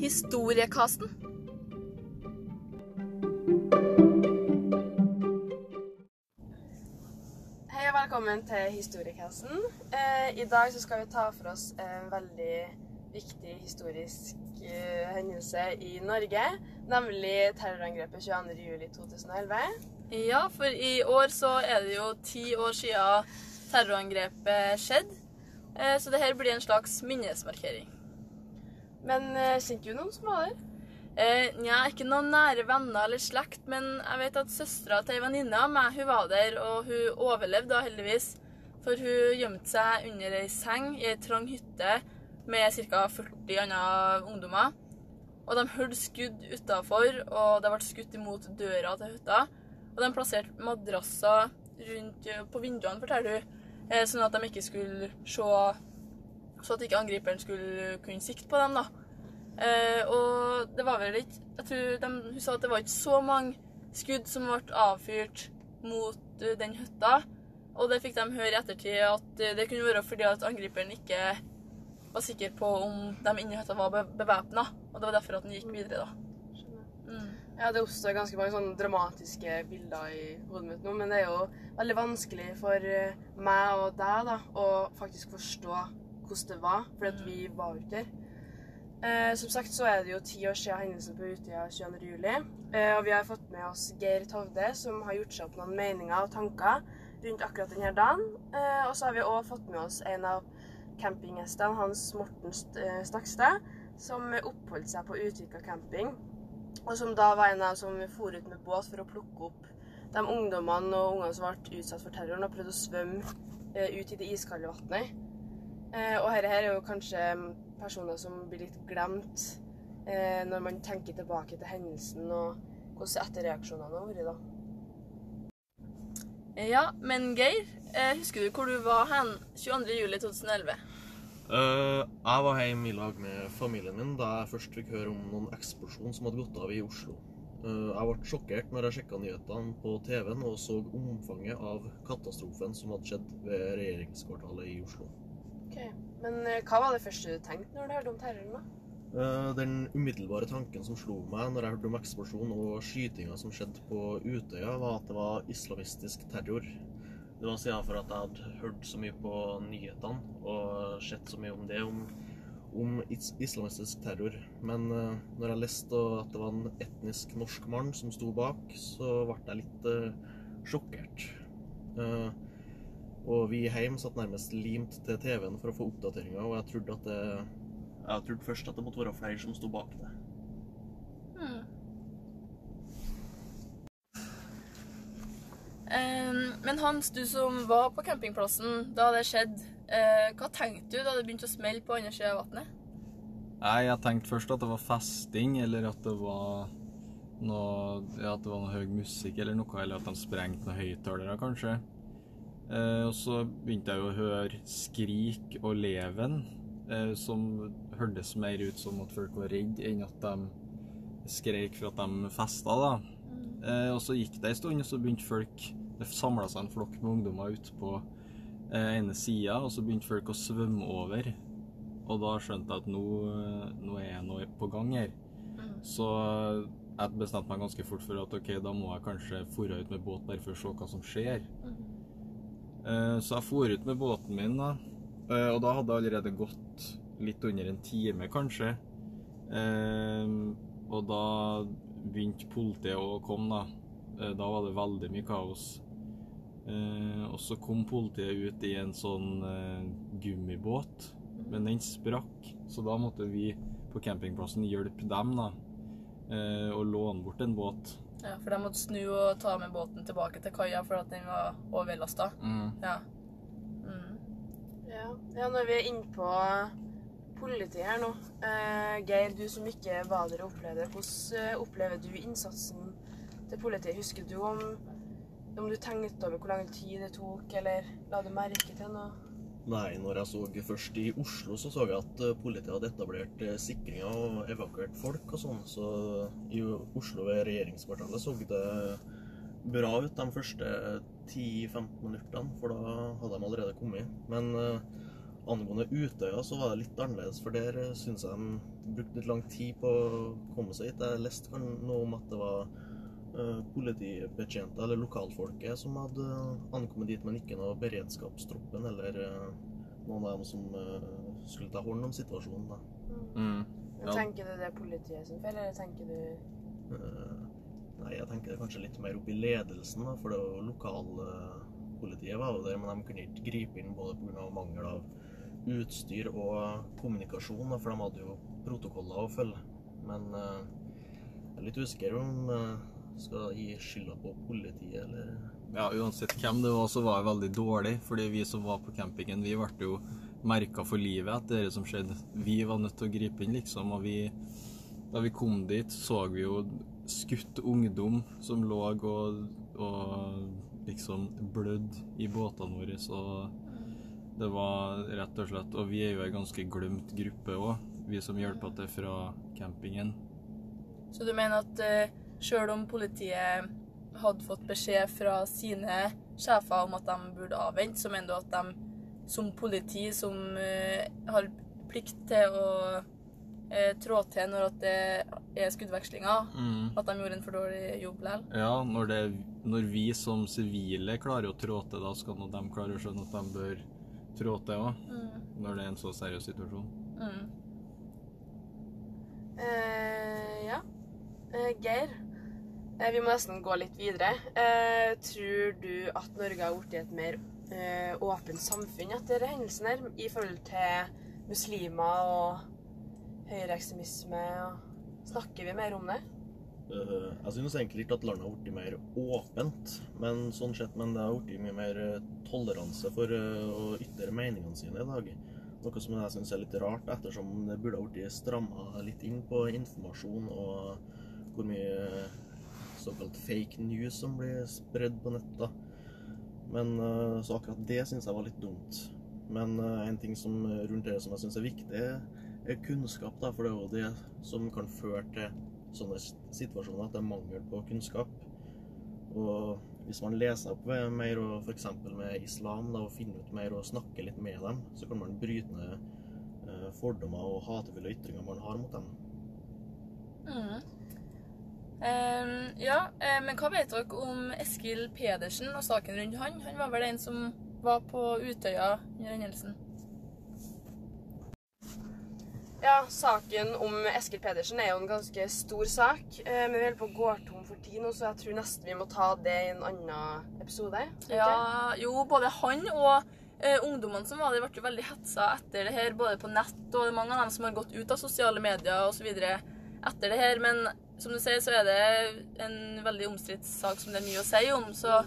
Historiekasten. Hei og velkommen til Historiekassen. Eh, I dag så skal vi ta for oss en veldig viktig historisk eh, hendelse i Norge, nemlig terrorangrepet 22.07.2011. Ja, for i år så er det jo ti år siden terrorangrepet skjedde. Eh, så det her blir en slags minnesmarkering. Men eh, kjente du noen som var der? Eh, Nja, ikke noen nære venner eller slekt, men jeg vet at søstera til ei venninne av meg hun var der, og hun overlevde da heldigvis. For hun gjemte seg under ei seng i ei trang hytte med ca. 40 andre ungdommer. Og de hørte skudd utafor, og det ble skutt imot døra til hytta. Og de plasserte madrasser rundt eh, på vinduene, forteller hun, eh, sånn at de ikke skulle se Så at ikke angriperen skulle kunne sikte på dem, da. Eh, og det var vel ikke Jeg tror de, Hun sa at det var ikke så mange skudd som ble avfyrt mot eh, den hytta. Og det fikk de høre i ettertid at eh, det kunne være fordi at angriperen ikke var sikker på om de inni hytta var be bevæpna. Og det var derfor at han gikk videre, da. Mm. Ja, Det oppstår ganske mange sånne dramatiske bilder i hodet mitt nå, men det er jo veldig vanskelig for eh, meg og deg da, å faktisk forstå hvordan det var, fordi at vi var jo ikke der. Eh, som sagt så er det jo ti år siden hendelsen på Utøya 22. juli, eh, og vi har fått med oss Geir Tovde, som har gjort seg opp noen meninger og tanker rundt akkurat denne dagen. Eh, og så har vi òg fått med oss en av campinggjestene, Hans Morten eh, Stakstad, som oppholdt seg på Utvika camping, og som da var en av som for ut med båt for å plukke opp de ungdommene og ungene som ble utsatt for terroren, og prøvde å svømme eh, ut i det iskalde vannet. Eh, og dette her er jo kanskje personer som blir litt glemt eh, når man tenker tilbake til hendelsen og hvordan etterreaksjonene har vært. da. Ja, men Geir, eh, husker du hvor du var hen 22.07.2011? Eh, jeg var hjemme i lag med familien min da jeg først fikk høre om noen eksplosjon som hadde gått av i Oslo. Eh, jeg ble sjokkert når jeg sjekka nyhetene på TV-en og så omfanget av katastrofen som hadde skjedd ved regjeringskvartalet i Oslo. Ok, Men eh, hva var det første du tenkte når du hørte om terroren? da? Eh, Den umiddelbare tanken som slo meg når jeg hørte om eksplosjonen og skytinga som skjedde på Utøya, var at det var islamistisk terror. Det var siden for at jeg hadde hørt så mye på nyhetene og sett så mye om det, om, om is islamistisk terror. Men eh, når jeg leste at det var en etnisk norsk mann som sto bak, så ble jeg litt sjokkert. Eh, og vi hjemme satt nærmest limt til TV-en for å få oppdateringer, og jeg trodde at det jeg trodde først at det måtte være flere som sto bak det. Hmm. Um, men Hans, du som var på campingplassen da det skjedde, uh, hva tenkte du da det begynte å smelle på andre sida av vannet? Nei, jeg tenkte først at det var festing, eller at det var noe, ja, at det var noe høy musikk eller noe, eller at de sprengte noen høyttalere, kanskje. Eh, og så begynte jeg å høre skrik og leven, eh, som hørtes mer ut som at folk var redde enn at de skreik for at de festa, da. Eh, og så gikk det ei stund, og så begynte folk Det samla seg en flokk med ungdommer ute på ene sida, og så begynte folk å svømme over. Og da skjønte jeg at nå, nå er jeg noe på gang her. Så jeg bestemte meg ganske fort for at ok, da må jeg kanskje fore ut med båt bare for å se hva som skjer. Eh, Så jeg for ut med båten min, da. Eh, Og da hadde det allerede gått litt under en time, kanskje. Eh, Og da begynte politiet å komme, da. Da var det veldig mye kaos. Og så kom politiet ut i en sånn gummibåt, men den sprakk. Så da måtte vi på campingplassen hjelpe dem, da. Og låne bort en båt. Ja, For de måtte snu og ta med båten tilbake til kaia at den var overlasta. Ja. Mm. Ja, ja når vi er innpå politiet her nå. Eh, Geir, du som ikke var der og opplevde det, hvordan eh, opplever du innsatsen til politiet? Husker du om, om du tenkte over hvor lang tid det tok, eller la du merke til noe? Nei, når jeg så først i Oslo, så så jeg at eh, politiet hadde etablert eh, sikringer og evakuert folk og sånn. Så i Oslo ved regjeringskvartalet så det bra ut de første 10-15 minuttene, for da hadde de allerede kommet. Men eh, angående Utøya så var det litt annerledes, for der syns jeg de brukte litt lang tid på å komme seg hit. Jeg leste noe om at det var politibetjenter, eller lokalfolket, som hadde ankommet dit, men ikke noe beredskapstroppen eller uh, noen av dem som uh, skulle ta hånd om situasjonen. da. Mm. Men Ja. Tenker du det er politiet sin feil, eller tenker du Eh, Nei, jeg tenker det kanskje litt mer opp i ledelsen, da, for det var jo lokalpolitiet var jo der, men de kunne ikke gripe inn både pga. mangel av utstyr og kommunikasjon, da, for de hadde jo protokoller å følge. Men eh, jeg er litt usikker om skal gi skylda på politiet eller Ja, uansett hvem det var, så var det veldig dårlig. Fordi vi som var på campingen, vi ble jo merka for livet etter det som skjedde. Vi var nødt til å gripe inn, liksom. Og vi, da vi kom dit, så vi jo skutt ungdom som lå og, og liksom blødde i båtene våre. Så det var rett og slett Og vi er jo ei ganske glemt gruppe òg, vi som hjelper til fra campingen. Så du mener at uh, sjøl om politiet hadde fått beskjed fra sine sjefer om at de burde avvente, så mener du at de som politi, som uh, har plikt til å uh, trå til når at det er skuddvekslinger, Mm. at de gjorde en for dårlig jobb likevel? Ja, når, det, når vi som sivile klarer å trå til, da skal nå de klare å skjønne at de bør trå til òg. Mm. Når det er en så seriøs situasjon. Mm. Uh, ja. Geir, vi må nesten gå litt videre. Eh, tror du at Norge har blitt et mer eh, åpent samfunn etter hendelsen her, i forhold til muslimer og høyreekstremisme? Snakker vi mer om det? Uh, Jeg synes egentlig ikke at landet har blitt mer åpent, men sånn sett, men det har blitt mye mer eh, toleranse for eh, å ytre meningene sine i dag. Noe som jeg syns er litt rart, ettersom det burde ha blitt stramma litt inn på informasjon og hvor mye såkalt fake news som blir spredd på nett. da. Men eh, Så akkurat det syns jeg var litt dumt. Men eh, en ting som rundt det som jeg syns er viktig, er kunnskap. da, For det er jo det som kan føre til sånne situasjoner at det er mangel på kunnskap. Og hvis man leser opp mer og f.eks. med islam da, og finner ut mer og snakker litt med dem, så kan man bryte ned eh, fordommer og hatefulle ytringer man har mot dem. Mm. Em, ja, eh, men hva vet dere om Eskil Pedersen og saken rundt han? Han var vel en som var på Utøya under hendelsen? Ja, saken om Eskil Pedersen er jo en ganske stor sak. Eh, men vi holder på å gå tom for tid nå, så jeg tror nesten vi må ta det i en annen episode. Ja, jo, både han og eh, ungdommene som var der, ble jo veldig hetsa etter det her, både på nett, og mange av dem som har gått ut av sosiale medier osv. etter det her. Men som du sier, så er det en veldig omstridt sak som det er mye å si om, så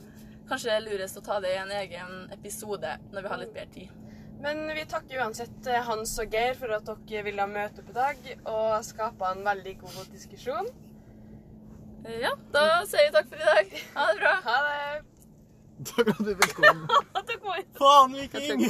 kanskje det er lurest å ta det i en egen episode når vi har litt bedre tid. Men vi takker uansett eh, Hans og Geir for at dere ville møte opp i dag og skape en veldig god diskusjon. Eh, Ja, da sier vi takk for i dag. Ha det bra. Ha det! Da kan du velkommen. Takk for. Faen, viking!